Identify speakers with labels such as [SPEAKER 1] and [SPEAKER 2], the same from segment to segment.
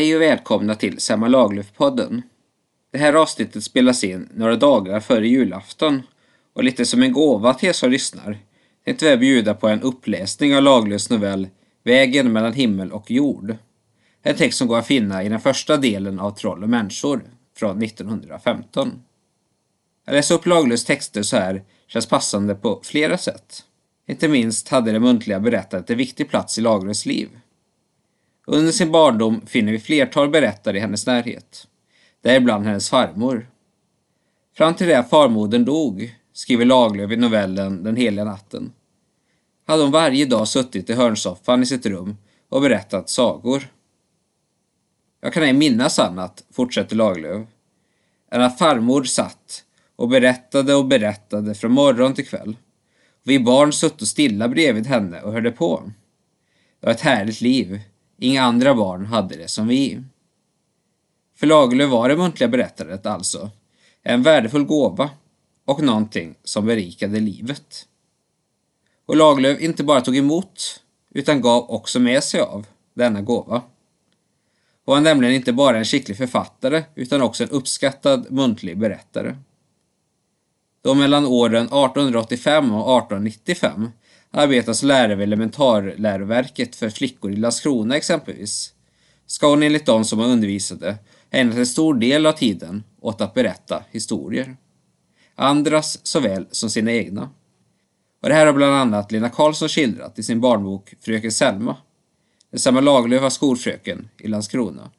[SPEAKER 1] Hej och välkomna till Selma Lagerlöf-podden. Det här avsnittet spelas in några dagar före julafton och lite som en gåva till er som lyssnar tänkte vi bjuda på en uppläsning av Lagerlöfs novell Vägen mellan himmel och jord. En text som går att finna i den första delen av Troll och människor från 1915. Att läsa upp Lagerlöfs texter så här känns passande på flera sätt. Inte minst hade det muntliga berättandet en viktig plats i Lagerlöfs liv. Under sin barndom finner vi flertal berättare i hennes närhet, däribland hennes farmor. Fram till det att farmodern dog, skriver Lagerlöf i novellen Den heliga natten, hade hon varje dag suttit i hörnsoffan i sitt rum och berättat sagor. Jag kan ej minnas annat, fortsätter Lagerlöf, än att farmor satt och berättade och berättade från morgon till kväll. Vi barn sutt stilla bredvid henne och hörde på. Det var ett härligt liv. Inga andra barn hade det som vi. För Lagerlöf var det muntliga berättandet alltså en värdefull gåva och någonting som berikade livet. Och Lagerlöf inte bara tog emot utan gav också med sig av denna gåva. Hon var nämligen inte bara en skicklig författare utan också en uppskattad muntlig berättare. Då mellan åren 1885 och 1895 arbetar som lärare vid elementarläroverket för flickor i Landskrona exempelvis, ska hon enligt de som hon undervisade ägnat en stor del av tiden åt att berätta historier. Andras såväl som sina egna. Och det här har bland annat Lena Karlsson skildrat i sin barnbok Fröken Selma, där Selma Lagerlöf var skolfröken i Landskrona.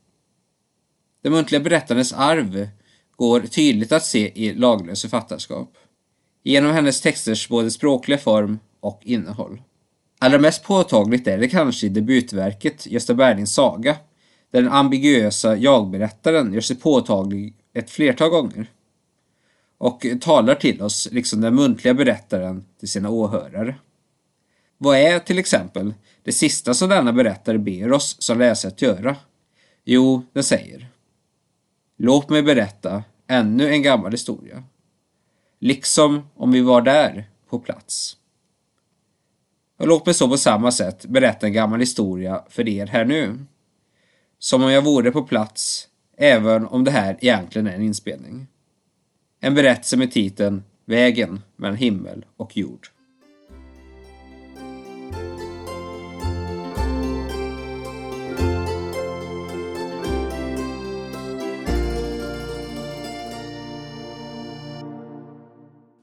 [SPEAKER 1] Det muntliga berättandets arv går tydligt att se i Lagerlöfs författarskap. Genom hennes texters både språkliga form och innehåll. Allra mest påtagligt är det kanske i debutverket Gösta Berlings saga, där den ambiguösa jagberättaren gör sig påtaglig ett flertal gånger och talar till oss, liksom den muntliga berättaren till sina åhörare. Vad är till exempel det sista som denna berättare ber oss som läsare att göra? Jo, den säger Låt mig berätta ännu en gammal historia. Liksom om vi var där på plats. Och låt mig så på samma sätt berätta en gammal historia för er här nu. Som om jag vore på plats, även om det här egentligen är en inspelning. En berättelse med titeln Vägen mellan himmel och jord.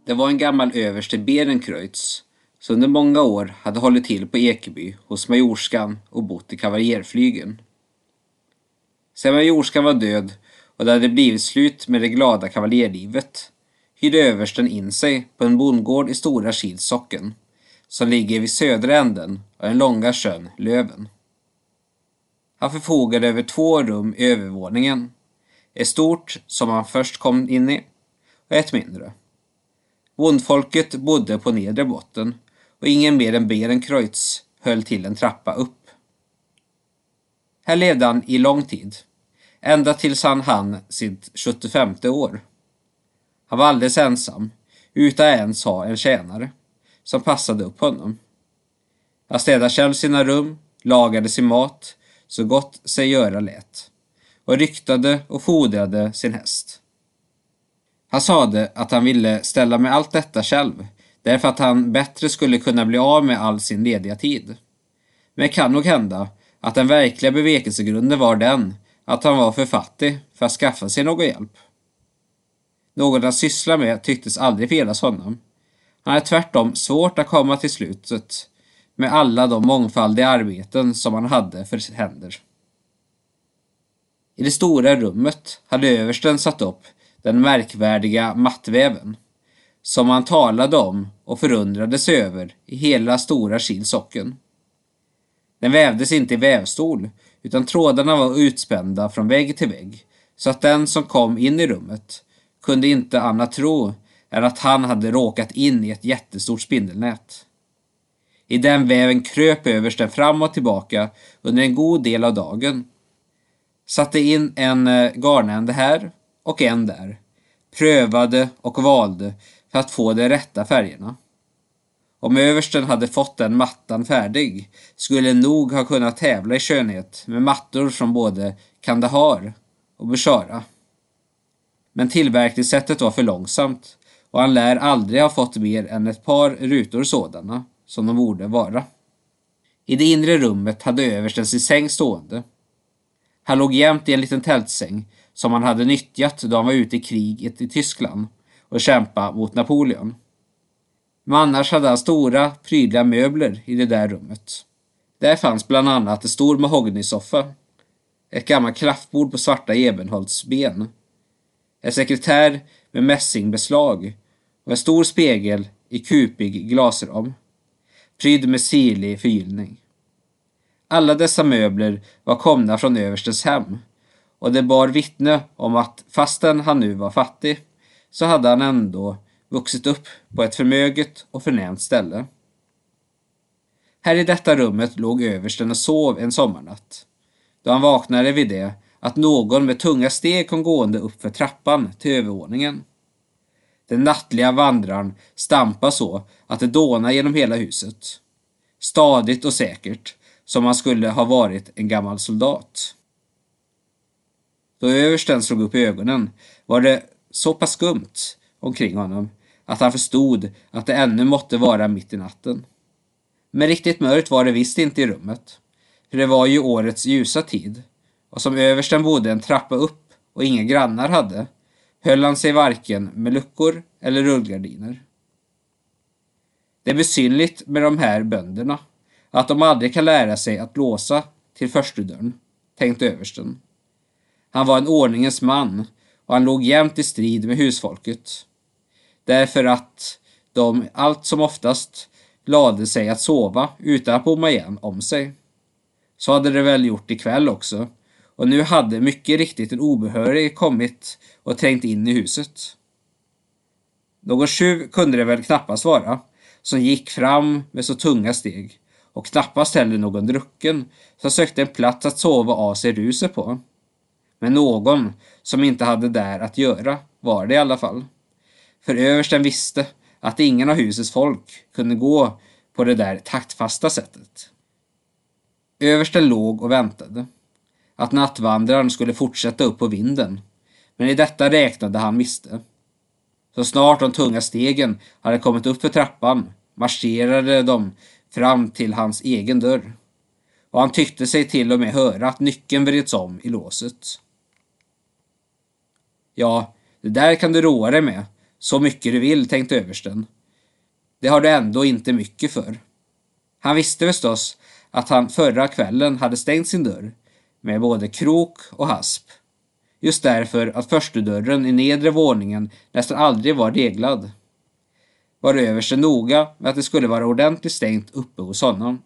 [SPEAKER 1] Det var en gammal överste Berenkreutz som under många år hade hållit till på Ekeby hos majorskan och bott i kavaljerflygeln. Sedan majorskan var död och det hade blivit slut med det glada kavaljerlivet hyrde översten in sig på en bondgård i Stora Kilsocken som ligger vid södra änden av den långa sjön Löven. Han förfogade över två rum i övervåningen. Ett stort som han först kom in i och ett mindre. Bondfolket bodde på nedre botten och ingen mer än Berenkreutz höll till en trappa upp. Här levde han i lång tid, ända tills han hann sitt 75 år. Han var alldeles ensam, utan ens ha en tjänare som passade upp honom. Han städade själv sina rum, lagade sin mat så gott sig göra lät och ryktade och fodrade sin häst. Han sade att han ville ställa med allt detta själv därför att han bättre skulle kunna bli av med all sin lediga tid. Men det kan nog hända att den verkliga bevekelsegrunden var den att han var för fattig för att skaffa sig någon hjälp. Något att syssla med tycktes aldrig felas honom. Han hade tvärtom svårt att komma till slutet med alla de mångfaldiga arbeten som han hade för händer. I det stora rummet hade översten satt upp den märkvärdiga mattväven som han talade om och förundrade sig över i hela stora Kilsocken. Den vävdes inte i vävstol utan trådarna var utspända från vägg till vägg så att den som kom in i rummet kunde inte annat tro än att han hade råkat in i ett jättestort spindelnät. I den väven kröp översten fram och tillbaka under en god del av dagen. Satte in en eh, garnände här och en där. Prövade och valde för att få de rätta färgerna. Om översten hade fått den mattan färdig skulle nog ha kunnat tävla i skönhet med mattor från både Kandahar och Bushara. Men tillverkningssättet var för långsamt och han lär aldrig ha fått mer än ett par rutor sådana som de borde vara. I det inre rummet hade översten sin säng stående. Han låg jämt i en liten tältsäng som han hade nyttjat då han var ute i kriget i Tyskland och kämpa mot Napoleon. Men annars hade han stora, prydliga möbler i det där rummet. Där fanns bland annat en stor mahognysoffa, ett gammalt kraftbord på svarta ebenholtsben, en sekretär med mässingbeslag och en stor spegel i kupig glasram, prydd med sirlig förgyllning. Alla dessa möbler var komna från överstens hem och det bar vittne om att fastän han nu var fattig så hade han ändå vuxit upp på ett förmöget och förnämt ställe. Här i detta rummet låg översten och sov en sommarnatt. Då han vaknade vid det att någon med tunga steg kom gående upp för trappan till övervåningen. Den nattliga vandraren stampade så att det dånade genom hela huset. Stadigt och säkert, som han skulle ha varit en gammal soldat. Då översten slog upp ögonen var det så pass skumt omkring honom att han förstod att det ännu måtte vara mitt i natten. Men riktigt mörkt var det visst inte i rummet, för det var ju årets ljusa tid och som översten bodde en trappa upp och inga grannar hade höll han sig varken med luckor eller rullgardiner. Det är besynligt med de här bönderna, att de aldrig kan lära sig att låsa till förstudörren, tänkte översten. Han var en ordningens man och han låg jämt i strid med husfolket. Därför att de allt som oftast lade sig att sova utan att bomma igen om sig. Så hade det väl gjort ikväll också och nu hade mycket riktigt en obehörig kommit och trängt in i huset. Någon tjuv kunde det väl knappast vara, som gick fram med så tunga steg och knappast heller någon drucken som sökte en plats att sova av sig ruset på. Men någon som inte hade där att göra var det i alla fall. För översten visste att ingen av husets folk kunde gå på det där taktfasta sättet. Översten låg och väntade. Att nattvandraren skulle fortsätta upp på vinden. Men i detta räknade han miste. Så snart de tunga stegen hade kommit upp för trappan marscherade de fram till hans egen dörr. Och han tyckte sig till och med höra att nyckeln vreds om i låset. Ja, det där kan du roa dig med, så mycket du vill, tänkte översten. Det har du ändå inte mycket för. Han visste förstås att han förra kvällen hade stängt sin dörr med både krok och hasp. Just därför att förstudörren i nedre våningen nästan aldrig var reglad. Var översten noga med att det skulle vara ordentligt stängt uppe hos honom.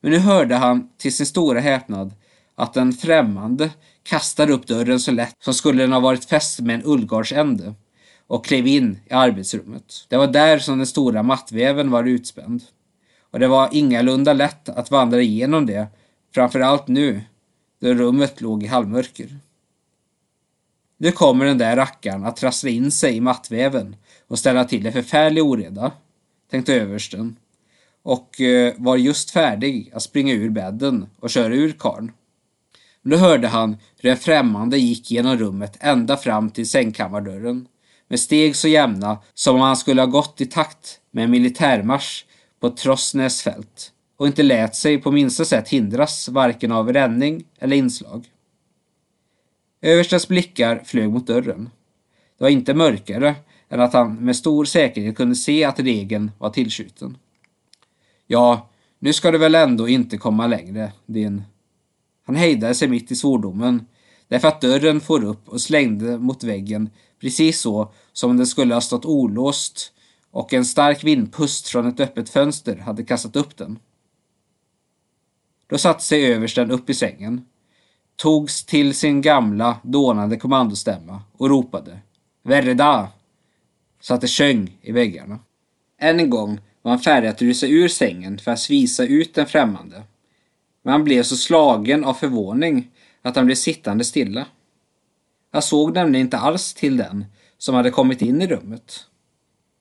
[SPEAKER 1] Men nu hörde han till sin stora häpnad att den främmande kastade upp dörren så lätt som skulle den ha varit fäst med en ullgardsände och klev in i arbetsrummet. Det var där som den stora mattväven var utspänd. Och det var ingalunda lätt att vandra igenom det, framförallt nu, då rummet låg i halvmörker. Nu kommer den där rackaren att trassla in sig i mattväven och ställa till en förfärlig oreda, tänkte översten och eh, var just färdig att springa ur bädden och köra ur karn. Nu hörde han hur en främmande gick genom rummet ända fram till sängkammardörren med steg så jämna som om han skulle ha gått i takt med en militärmarsch på Trossnäs fält och inte lät sig på minsta sätt hindras varken av ränning eller inslag. Överstens blickar flög mot dörren. Det var inte mörkare än att han med stor säkerhet kunde se att regeln var tillskjuten. Ja, nu ska du väl ändå inte komma längre, din han hejdade sig mitt i svordomen därför att dörren for upp och slängde mot väggen precis så som om den skulle ha stått olåst och en stark vindpust från ett öppet fönster hade kastat upp den. Då satte sig översten upp i sängen, togs till sin gamla dånande kommandostämma och ropade Verda! Så att det sjöng i väggarna. Än en gång var han färdig att rusa ur sängen för att svisa ut den främmande men han blev så slagen av förvåning att han blev sittande stilla. Han såg nämligen inte alls till den som hade kommit in i rummet.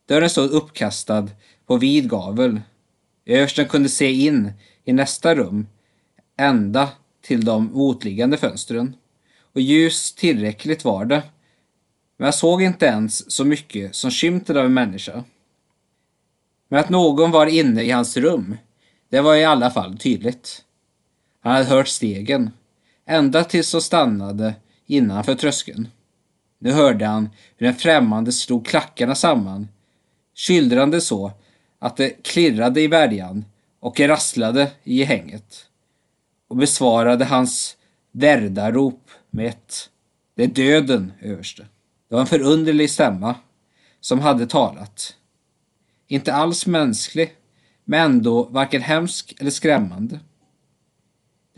[SPEAKER 1] Dörren stod uppkastad på vid gavel. Översten kunde se in i nästa rum ända till de motliggande fönstren och ljus tillräckligt var det. Men jag såg inte ens så mycket som skymten av en människa. Men att någon var inne i hans rum, det var i alla fall tydligt. Han hade hört stegen, ända tills de stannade innanför tröskeln. Nu hörde han hur en främmande slog klackarna samman, kyldrande så att det klirrade i värjan och rasslade i gehänget och besvarade hans värdarop med ett Det är döden, överste. Det var en förunderlig stämma som hade talat. Inte alls mänsklig, men ändå varken hemsk eller skrämmande.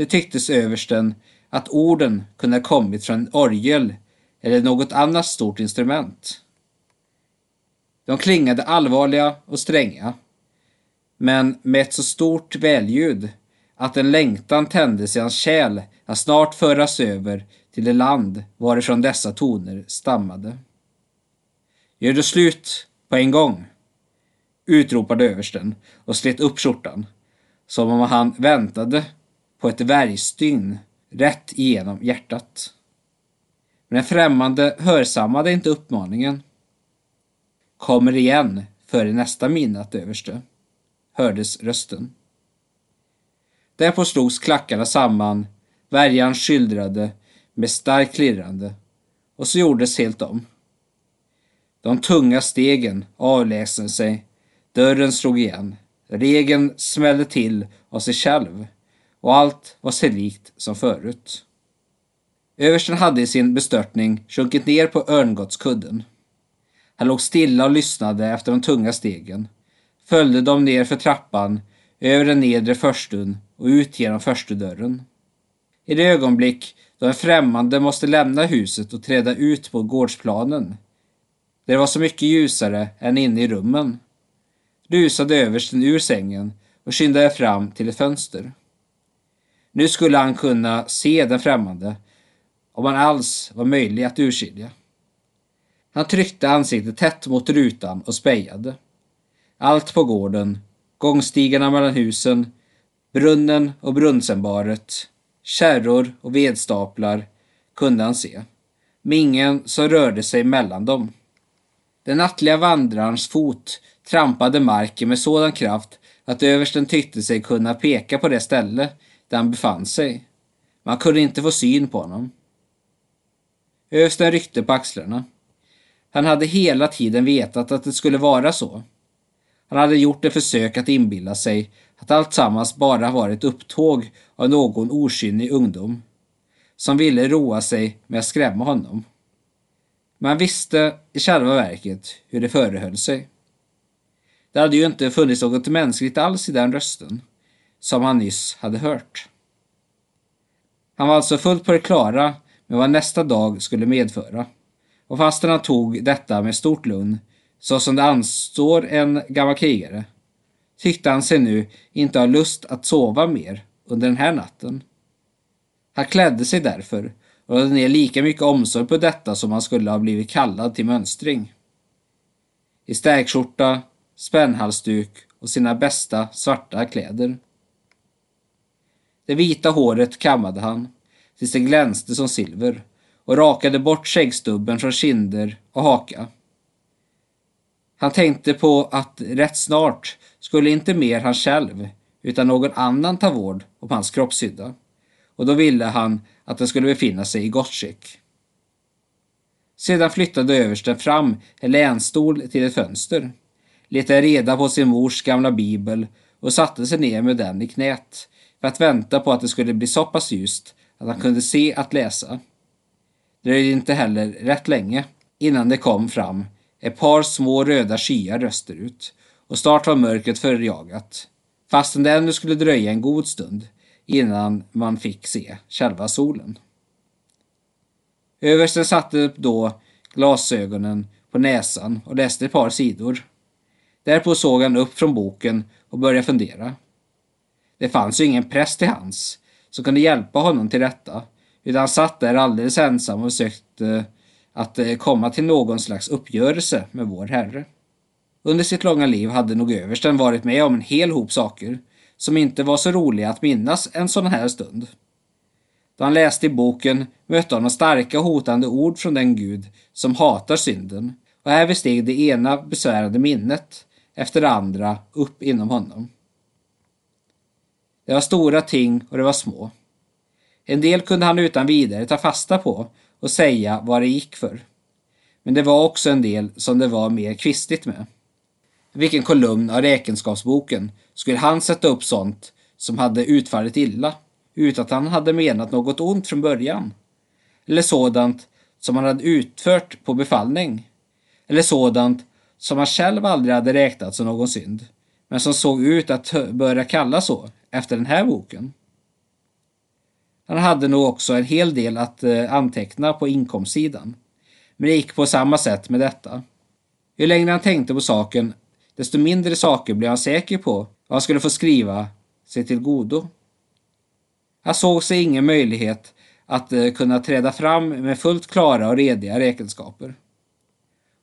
[SPEAKER 1] Det tycktes översten att orden kunde ha kommit från en orgel eller något annat stort instrument. De klingade allvarliga och stränga, men med ett så stort välljud att en längtan tändes i hans kärl att snart föras över till det land varifrån dessa toner stammade. Gör du slut på en gång? utropade översten och slet upp skjortan, som om han väntade på ett värjstygn rätt igenom hjärtat. Men den främmande hörsammade inte uppmaningen. Kommer igen före nästa midnatt, överste, hördes rösten. Därpå slogs klackarna samman, värjan skyldrade med starkt klirrande och så gjordes helt om. De tunga stegen avlägsnade sig, dörren slog igen, regeln smällde till av sig själv och allt var sig likt som förut. Översten hade i sin bestörtning sjunkit ner på örngottskudden. Han låg stilla och lyssnade efter de tunga stegen, följde dem ner för trappan, över den nedre förstun och ut genom förstudörren. I det ögonblick då en främmande måste lämna huset och träda ut på gårdsplanen, där det var så mycket ljusare än inne i rummen, rusade översten ur sängen och skyndade fram till ett fönster. Nu skulle han kunna se den främmande, om han alls var möjlig att urskilja. Han tryckte ansiktet tätt mot rutan och spejade. Allt på gården, gångstigarna mellan husen, brunnen och brunnsenbaret, kärror och vedstaplar kunde han se, men ingen som rörde sig mellan dem. Den nattliga vandrarens fot trampade marken med sådan kraft att översten tyckte sig kunna peka på det ställe där han befann sig. Man kunde inte få syn på honom. Översten ryckte på axlarna. Han hade hela tiden vetat att det skulle vara så. Han hade gjort ett försök att inbilla sig att alltsammans bara var ett upptåg av någon okynnig ungdom som ville roa sig med att skrämma honom. Men han visste i själva verket hur det förehöll sig. Det hade ju inte funnits något mänskligt alls i den rösten som han nyss hade hört. Han var alltså fullt på det klara med vad nästa dag skulle medföra. Och fastän han tog detta med stort lugn, så som det anstår en gammal krigare, tyckte han sig nu inte ha lust att sova mer under den här natten. Han klädde sig därför och lade ner lika mycket omsorg på detta som han skulle ha blivit kallad till mönstring. I stärkskjorta, spännhalsduk och sina bästa svarta kläder. Det vita håret kammade han tills det glänste som silver och rakade bort skäggstubben från kinder och haka. Han tänkte på att rätt snart skulle inte mer han själv utan någon annan ta vård om hans kroppshydda och då ville han att den skulle befinna sig i gott skick. Sedan flyttade översten fram en länstol till ett fönster, letade reda på sin mors gamla bibel och satte sig ner med den i knät för att vänta på att det skulle bli så pass ljust att han kunde se att läsa. Det dröjde inte heller rätt länge innan det kom fram ett par små röda skyar österut och snart var mörkret förjagat, fastän det ännu skulle dröja en god stund innan man fick se själva solen. Översten satte då glasögonen på näsan och läste ett par sidor. Därpå såg han upp från boken och började fundera. Det fanns ju ingen präst till hands som kunde hjälpa honom till rätta, utan han satt där alldeles ensam och försökte att eh, komma till någon slags uppgörelse med vår Herre. Under sitt långa liv hade nog översten varit med om en hel hop saker som inte var så roliga att minnas en sån här stund. Då han läste i boken mötte honom starka och hotande ord från den Gud som hatar synden och här steg det ena besvärande minnet efter det andra upp inom honom. Det var stora ting och det var små. En del kunde han utan vidare ta fasta på och säga vad det gick för. Men det var också en del som det var mer kvistigt med. Vilken kolumn av räkenskapsboken skulle han sätta upp sånt som hade utfallit illa utan att han hade menat något ont från början? Eller sådant som han hade utfört på befallning? Eller sådant som han själv aldrig hade räknat som någon synd, men som såg ut att börja kallas så efter den här boken? Han hade nog också en hel del att eh, anteckna på inkomstsidan. Men det gick på samma sätt med detta. Ju längre han tänkte på saken, desto mindre saker blev han säker på vad han skulle få skriva sig till godo. Han såg sig ingen möjlighet att eh, kunna träda fram med fullt klara och rediga räkenskaper.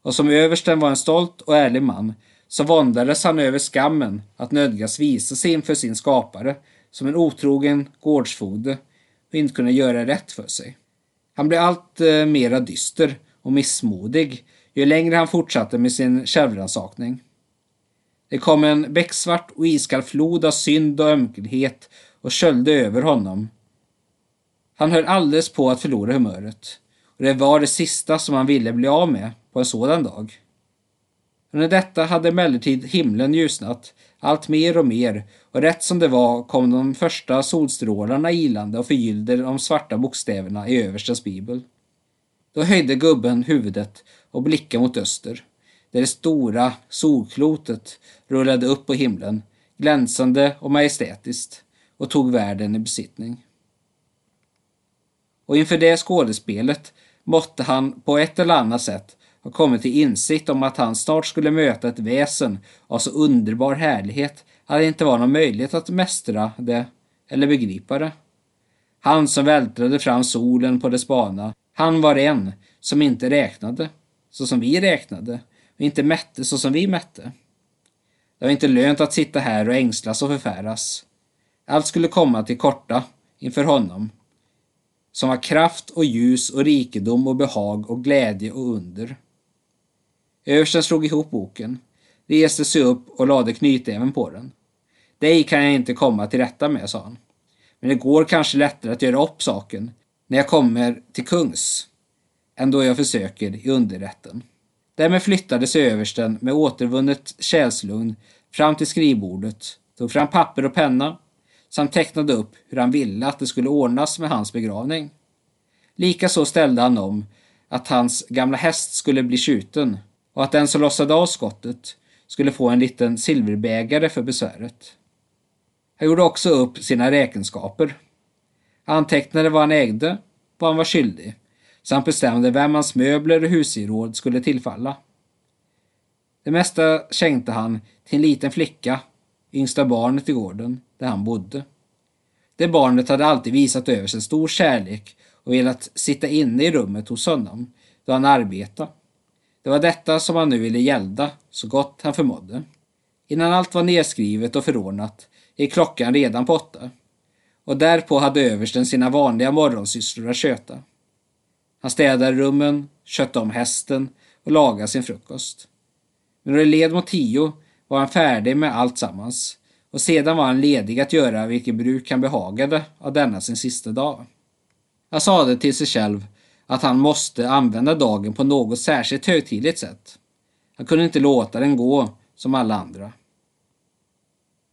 [SPEAKER 1] Och som översten var en stolt och ärlig man så våndades han över skammen att nödgas visa sig inför sin skapare som en otrogen gårdsfogde och inte kunna göra rätt för sig. Han blev allt eh, mera dyster och missmodig ju längre han fortsatte med sin självrannsakning. Det kom en becksvart och iskall flod av synd och ömklighet och sköljde över honom. Han höll alldeles på att förlora humöret och det var det sista som han ville bli av med på en sådan dag. Under detta hade emellertid himlen ljusnat allt mer och mer och rätt som det var kom de första solstrålarna ilande och förgyllde de svarta bokstäverna i överstens bibel. Då höjde gubben huvudet och blickade mot öster, där det stora solklotet rullade upp på himlen, glänsande och majestätiskt, och tog världen i besittning. Och inför det skådespelet måtte han på ett eller annat sätt har kommit till insikt om att han snart skulle möta ett väsen av så underbar härlighet att det inte var någon möjlighet att mästra det eller begripa det. Han som vältrade fram solen på dess bana, han var en som inte räknade så som vi räknade och inte mätte så som vi mätte. Det var inte lönt att sitta här och ängslas och förfäras. Allt skulle komma till korta inför honom som har kraft och ljus och rikedom och behag och glädje och under. Översten slog ihop boken, reste sig upp och lade knytäven på den. Dig kan jag inte komma till rätta med, sa han. Men det går kanske lättare att göra upp saken när jag kommer till kungs än då jag försöker i underrätten. Därmed flyttade sig översten med återvunnet själslugn fram till skrivbordet, tog fram papper och penna samt tecknade upp hur han ville att det skulle ordnas med hans begravning. Likaså ställde han om att hans gamla häst skulle bli skjuten och att den som lossade av skottet skulle få en liten silverbägare för besväret. Han gjorde också upp sina räkenskaper. Han antecknade vad han ägde, vad han var skyldig, samt bestämde vem hans möbler och husgeråd skulle tillfalla. Det mesta skänkte han till en liten flicka, yngsta barnet i gården, där han bodde. Det barnet hade alltid visat över sig stor kärlek och velat sitta inne i rummet hos honom då han arbetade. Det var detta som han nu ville gälda så gott han förmådde. Innan allt var nedskrivet och förordnat gick klockan redan på åtta och därpå hade översten sina vanliga morgonsysslor att sköta. Han städade rummen, skötte om hästen och lagade sin frukost. Men när det led mot tio var han färdig med allt sammans och sedan var han ledig att göra vilket bruk han behagade av denna sin sista dag. Han sade till sig själv att han måste använda dagen på något särskilt högtidligt sätt. Han kunde inte låta den gå som alla andra.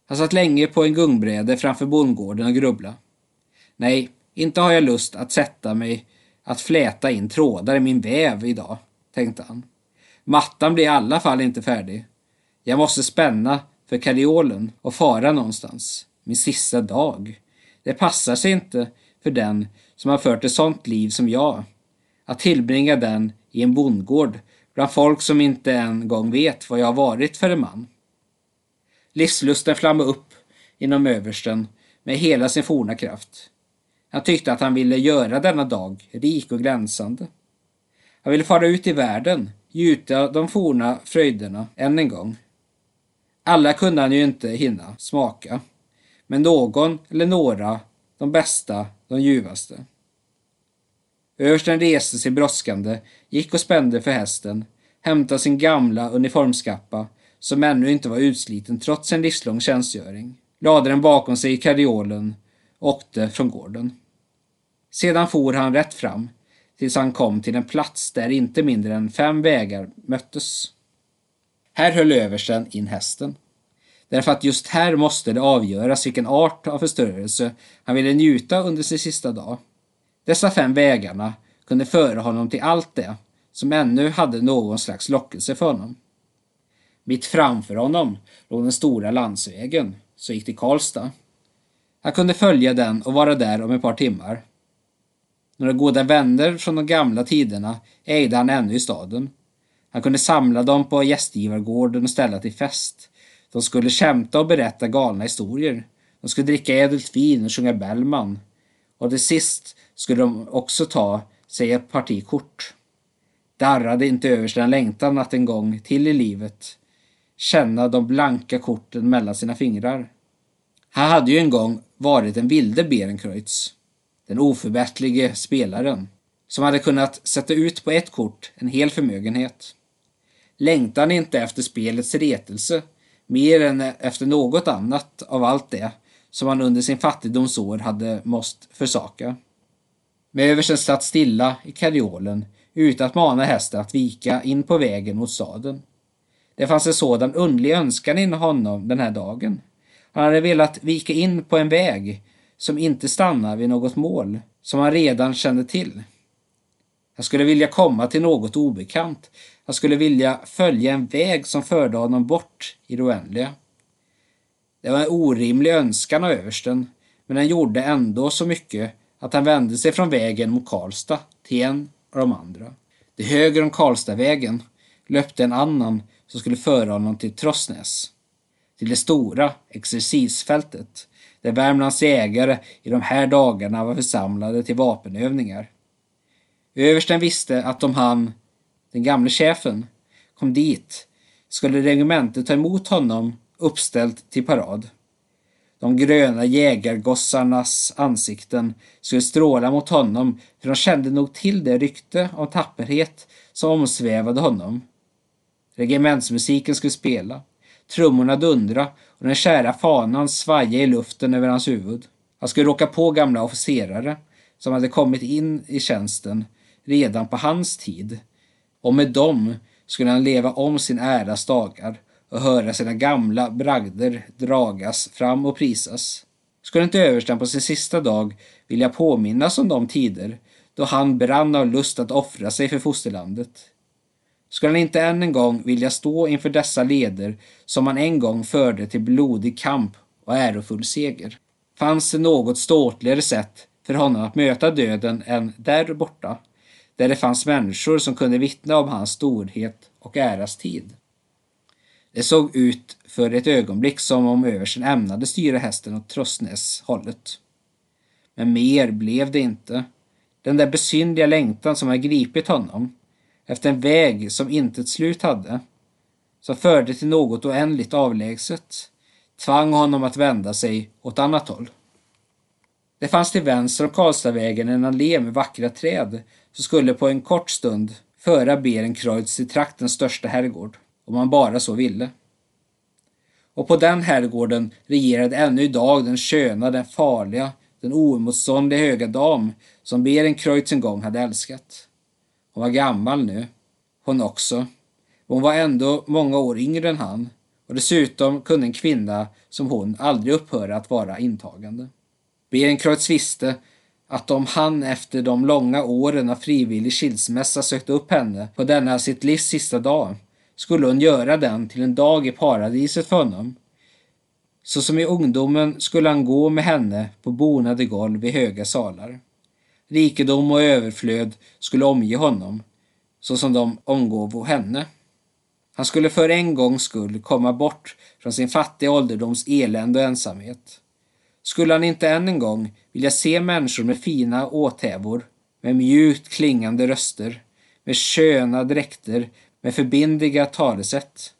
[SPEAKER 1] Han satt länge på en gungbräde framför bondgården och grubblade. Nej, inte har jag lust att sätta mig att fläta in trådar i min väv idag, tänkte han. Mattan blir i alla fall inte färdig. Jag måste spänna för kariolen och fara någonstans. Min sista dag. Det passar sig inte för den som har fört ett sånt liv som jag. Att tillbringa den i en bondgård bland folk som inte en gång vet vad jag har varit för en man. Livslusten flammade upp inom översten med hela sin forna kraft. Han tyckte att han ville göra denna dag rik och glänsande. Han ville fara ut i världen, gjuta de forna fröjderna än en gång. Alla kunde han ju inte hinna smaka, men någon eller några, de bästa, de ljuvaste. Översten reste sig brådskande, gick och spände för hästen, hämtade sin gamla uniformskappa, som ännu inte var utsliten trots en livslång tjänstgöring, lade den bakom sig i karriolen och åkte från gården. Sedan for han rätt fram, tills han kom till en plats där inte mindre än fem vägar möttes. Här höll översten in hästen. Därför att just här måste det avgöras vilken art av förstörelse han ville njuta under sin sista dag. Dessa fem vägarna kunde föra honom till allt det som ännu hade någon slags lockelse för honom. Mitt framför honom låg den stora landsvägen som gick till Karlstad. Han kunde följa den och vara där om ett par timmar. Några goda vänner från de gamla tiderna ägde han ännu i staden. Han kunde samla dem på gästgivargården och ställa till fest. De skulle kämta och berätta galna historier. De skulle dricka ädelt vin och sjunga Bellman. Och till sist skulle de också ta sig ett parti kort. Darrade inte översten längtan att en gång till i livet känna de blanka korten mellan sina fingrar. Han hade ju en gång varit den vilde Berenkreutz, den oförbättlige spelaren, som hade kunnat sätta ut på ett kort en hel förmögenhet. Längtan inte efter spelets retelse mer än efter något annat av allt det som han under sin fattigdomsår hade måst försaka. Men översten satt stilla i karriolen utan att mana hästen att vika in på vägen mot staden. Det fanns en sådan underlig önskan inom honom den här dagen. Han hade velat vika in på en väg som inte stannar vid något mål som han redan kände till. Han skulle vilja komma till något obekant. Han skulle vilja följa en väg som förde honom bort i det oändliga. Det var en orimlig önskan av översten, men den gjorde ändå så mycket att han vände sig från vägen mot Karlstad till en av de andra. Till höger om Karlstadvägen löpte en annan som skulle föra honom till Trossnäs. Till det stora exercisfältet där Värmlands jägare i de här dagarna var församlade till vapenövningar. Översten visste att om han, den gamle chefen, kom dit skulle regementet ta emot honom uppställt till parad. De gröna jägargossarnas ansikten skulle stråla mot honom för de kände nog till det rykte om tapperhet som omsvävade honom. Regementsmusiken skulle spela, trummorna dundra och den kära fanan svaja i luften över hans huvud. Han skulle råka på gamla officerare som hade kommit in i tjänsten redan på hans tid och med dem skulle han leva om sin äras dagar och höra sina gamla bragder dragas fram och prisas. Skulle inte översten på sin sista dag vilja påminnas om de tider då han brann av lust att offra sig för fosterlandet? Skulle han inte än en gång vilja stå inför dessa leder som han en gång förde till blodig kamp och ärofull seger? Fanns det något ståtligare sätt för honom att möta döden än där borta, där det fanns människor som kunde vittna om hans storhet och äras tid? Det såg ut för ett ögonblick som om översten ämnade styra hästen åt Trossnäs-hållet. Men mer blev det inte. Den där besynliga längtan som hade gripit honom, efter en väg som inte ett slut hade, som förde till något oändligt avlägset, tvang honom att vända sig åt annat håll. Det fanns till vänster om Karlstadvägen en allé med vackra träd som skulle på en kort stund föra Berenkreutz till traktens största herrgård om man bara så ville. Och på den herrgården regerade ännu idag den sköna, den farliga, den oemotståndliga höga dam som Berenkreutz en gång hade älskat. Hon var gammal nu, hon också. Men hon var ändå många år yngre än han och dessutom kunde en kvinna som hon aldrig upphöra att vara intagande. Berenkreutz visste att om han efter de långa åren av frivillig skilsmässa sökte upp henne på denna sitt livs sista dag skulle hon göra den till en dag i paradiset för honom. Så som i ungdomen skulle han gå med henne på bonade golv i höga salar. Rikedom och överflöd skulle omge honom, så som de omgåvo henne. Han skulle för en gångs skull komma bort från sin fattiga ålderdoms elände och ensamhet. Skulle han inte än en gång vilja se människor med fina åthävor, med mjukt klingande röster, med sköna dräkter, med förbindliga talesätt.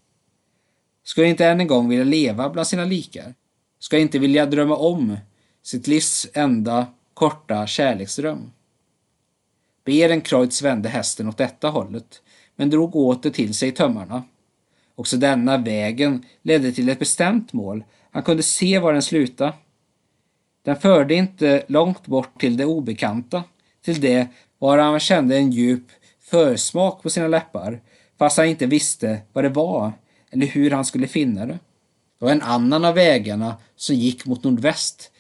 [SPEAKER 1] Ska inte än en gång vilja leva bland sina likar? Ska inte vilja drömma om sitt livs enda korta kärleksdröm? Berenkreutz vände hästen åt detta hållet, men drog åter till sig tömmarna. Också denna vägen ledde till ett bestämt mål. Han kunde se var den slutade. Den förde inte långt bort till det obekanta, till det var han kände en djup försmak på sina läppar, fast han inte visste vad det var eller hur han skulle finna det. Det var en annan av vägarna som gick mot nordväst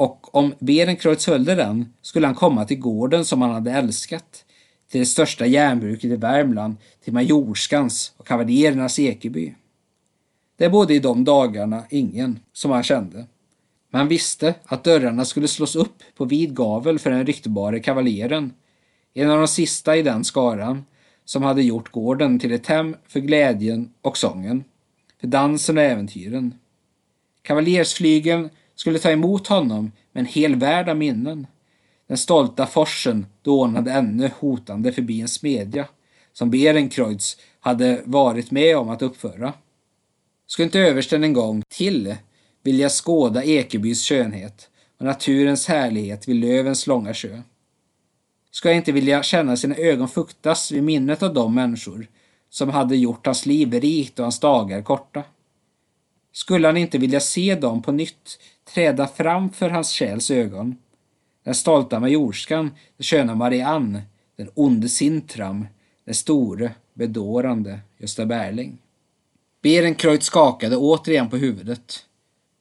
[SPEAKER 1] och om Berenkreutz följde den skulle han komma till gården som han hade älskat, till det största järnbruket i Värmland, till Majorskans och kavaljerernas Ekeby. Det bodde i de dagarna ingen som han kände. Men han visste att dörrarna skulle slås upp på vid gavel för den ryktbare kavaljeren, en av de sista i den skaran som hade gjort gården till ett hem för glädjen och sången, för dansen och äventyren. Kavaljersflygeln skulle ta emot honom med en hel värld av minnen. Den stolta forsen dånade ännu hotande förbi en smedja som Berenkreutz hade varit med om att uppföra. Skulle inte översten en gång till vilja skåda Ekebys skönhet och naturens härlighet vid lövens långa sjö? Ska inte vilja känna sina ögon fuktas vid minnet av de människor som hade gjort hans liv rikt och hans dagar korta? Skulle han inte vilja se dem på nytt träda fram för hans själs ögon? Den stolta majorskan, den sköna Marianne, den onde Sintram, den store, bedårande Gösta Berling. Berenkreutz skakade återigen på huvudet.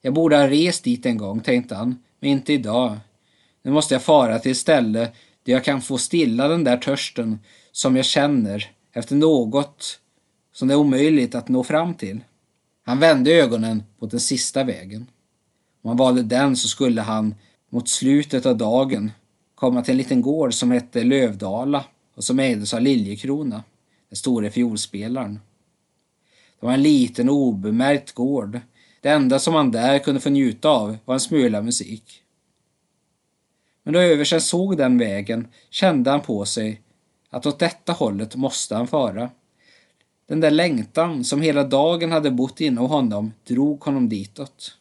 [SPEAKER 1] Jag borde ha rest dit en gång, tänkte han, men inte idag. Nu måste jag fara till ett ställe där jag kan få stilla den där törsten som jag känner efter något som det är omöjligt att nå fram till. Han vände ögonen mot den sista vägen. Om han valde den så skulle han mot slutet av dagen komma till en liten gård som hette Lövdala och som ägdes av Liljekrona, den store fiolspelaren. Det var en liten obemärkt gård. Det enda som han där kunde få njuta av var en smula musik. Men då översten såg den vägen kände han på sig att åt detta hållet måste han fara. Den där längtan som hela dagen hade bott inom honom drog honom ditåt.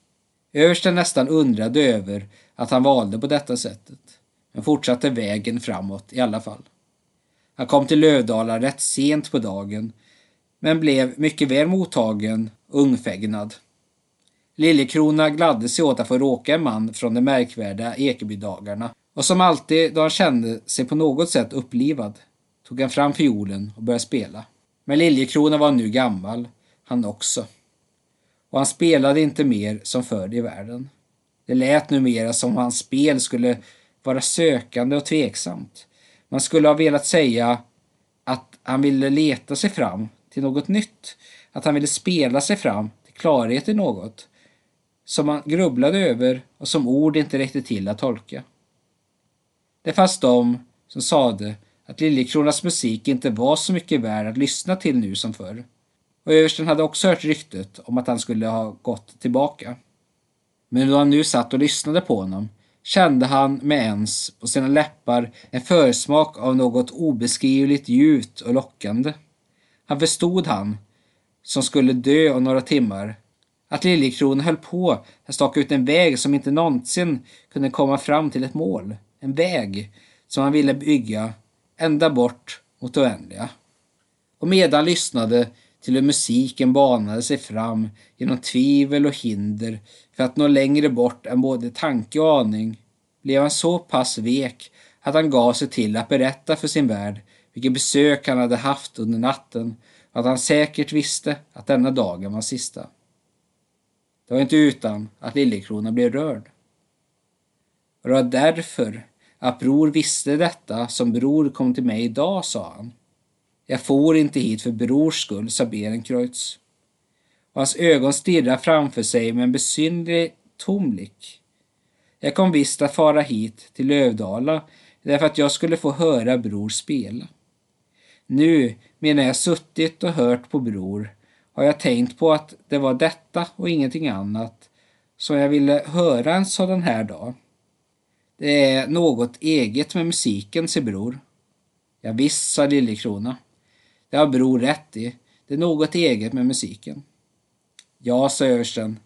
[SPEAKER 1] Översten nästan undrade över att han valde på detta sättet, men fortsatte vägen framåt i alla fall. Han kom till Lövdala rätt sent på dagen, men blev mycket väl mottagen och ungfägnad. Liljekrona gladde sig åt att få råka en man från de märkvärdiga Ekebydagarna och som alltid då han kände sig på något sätt upplivad tog han fram fiolen och började spela. Men Liljekrona var nu gammal, han också. Och han spelade inte mer som förr i världen. Det lät numera som om hans spel skulle vara sökande och tveksamt. Man skulle ha velat säga att han ville leta sig fram till något nytt. Att han ville spela sig fram till klarhet i något som man grubblade över och som ord inte räckte till att tolka. Det fanns de som sade att Liljekronas musik inte var så mycket värd att lyssna till nu som förr. Och översten hade också hört ryktet om att han skulle ha gått tillbaka. Men då han nu satt och lyssnade på honom kände han med ens på sina läppar en försmak av något obeskrivligt ljuvt och lockande. Han förstod han, som skulle dö om några timmar, att Liljekrona höll på att staka ut en väg som inte någonsin kunde komma fram till ett mål. En väg som han ville bygga ända bort mot det oändliga. Och medan lyssnade till hur musiken banade sig fram genom tvivel och hinder för att nå längre bort än både tanke och aning, blev han så pass vek att han gav sig till att berätta för sin värld vilket besök han hade haft under natten och att han säkert visste att denna dagen var sista. Det var inte utan att Liljekrona blev rörd. Och det var därför att bror visste detta som bror kom till mig idag, sa han. Jag for inte hit för brors skull, sa Berenkreutz. Och hans ögon stirrade framför sig med en besynnerlig tom blick. Jag kom visst att fara hit till Lövdala därför att jag skulle få höra bror spela. Nu, medan jag suttit och hört på bror, har jag tänkt på att det var detta och ingenting annat som jag ville höra en sådan här dag. Det är något eget med musiken, säger Bror. Ja, visst, sa Lillekrona. Det har Bror rätt i. Det är något eget med musiken. Ja, sa översten.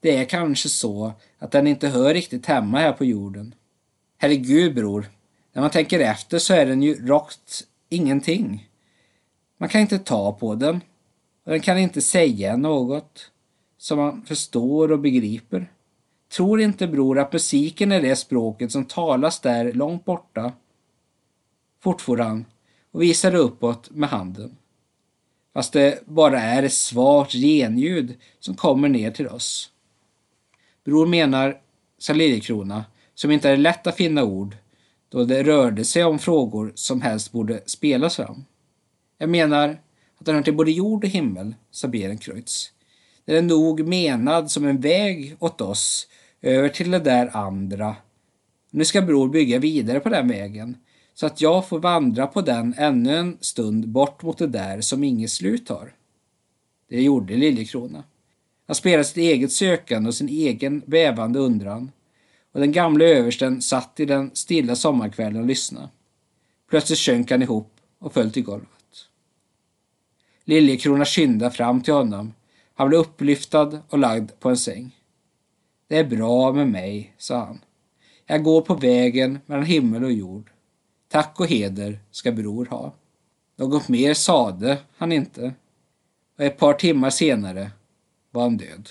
[SPEAKER 1] Det är kanske så att den inte hör riktigt hemma här på jorden. Herregud, bror.
[SPEAKER 2] När man tänker efter så är den ju rakt ingenting. Man kan inte ta på den den kan inte säga något som man förstår och begriper. Tror inte bror att musiken är det språket som talas där långt borta? Fortfor han och visade uppåt med handen. Fast det bara är ett svagt genljud som kommer ner till oss. Bror menar, sa Liljekrona, som inte är lätt att finna ord då det rörde sig om frågor som helst borde spelas fram. Jag menar att den hör till både jord och himmel, sa Berenkreutz. Den är nog menad som en väg åt oss över till det där andra. Nu ska bror bygga vidare på den vägen så att jag får vandra på den ännu en stund bort mot det där som inget slut har. Det gjorde Liljekrona. Han spelade sitt eget sökande och sin egen bävande undran och den gamle översten satt i den stilla sommarkvällen och lyssnade. Plötsligt sjönk han ihop och föll till golvet. Liljekrona skyndade fram till honom. Han blev upplyftad och lagd på en säng. Det är bra med mig, sa han. Jag går på vägen mellan himmel och jord. Tack och heder ska bror ha. Något mer sade han inte och ett par timmar senare var han död.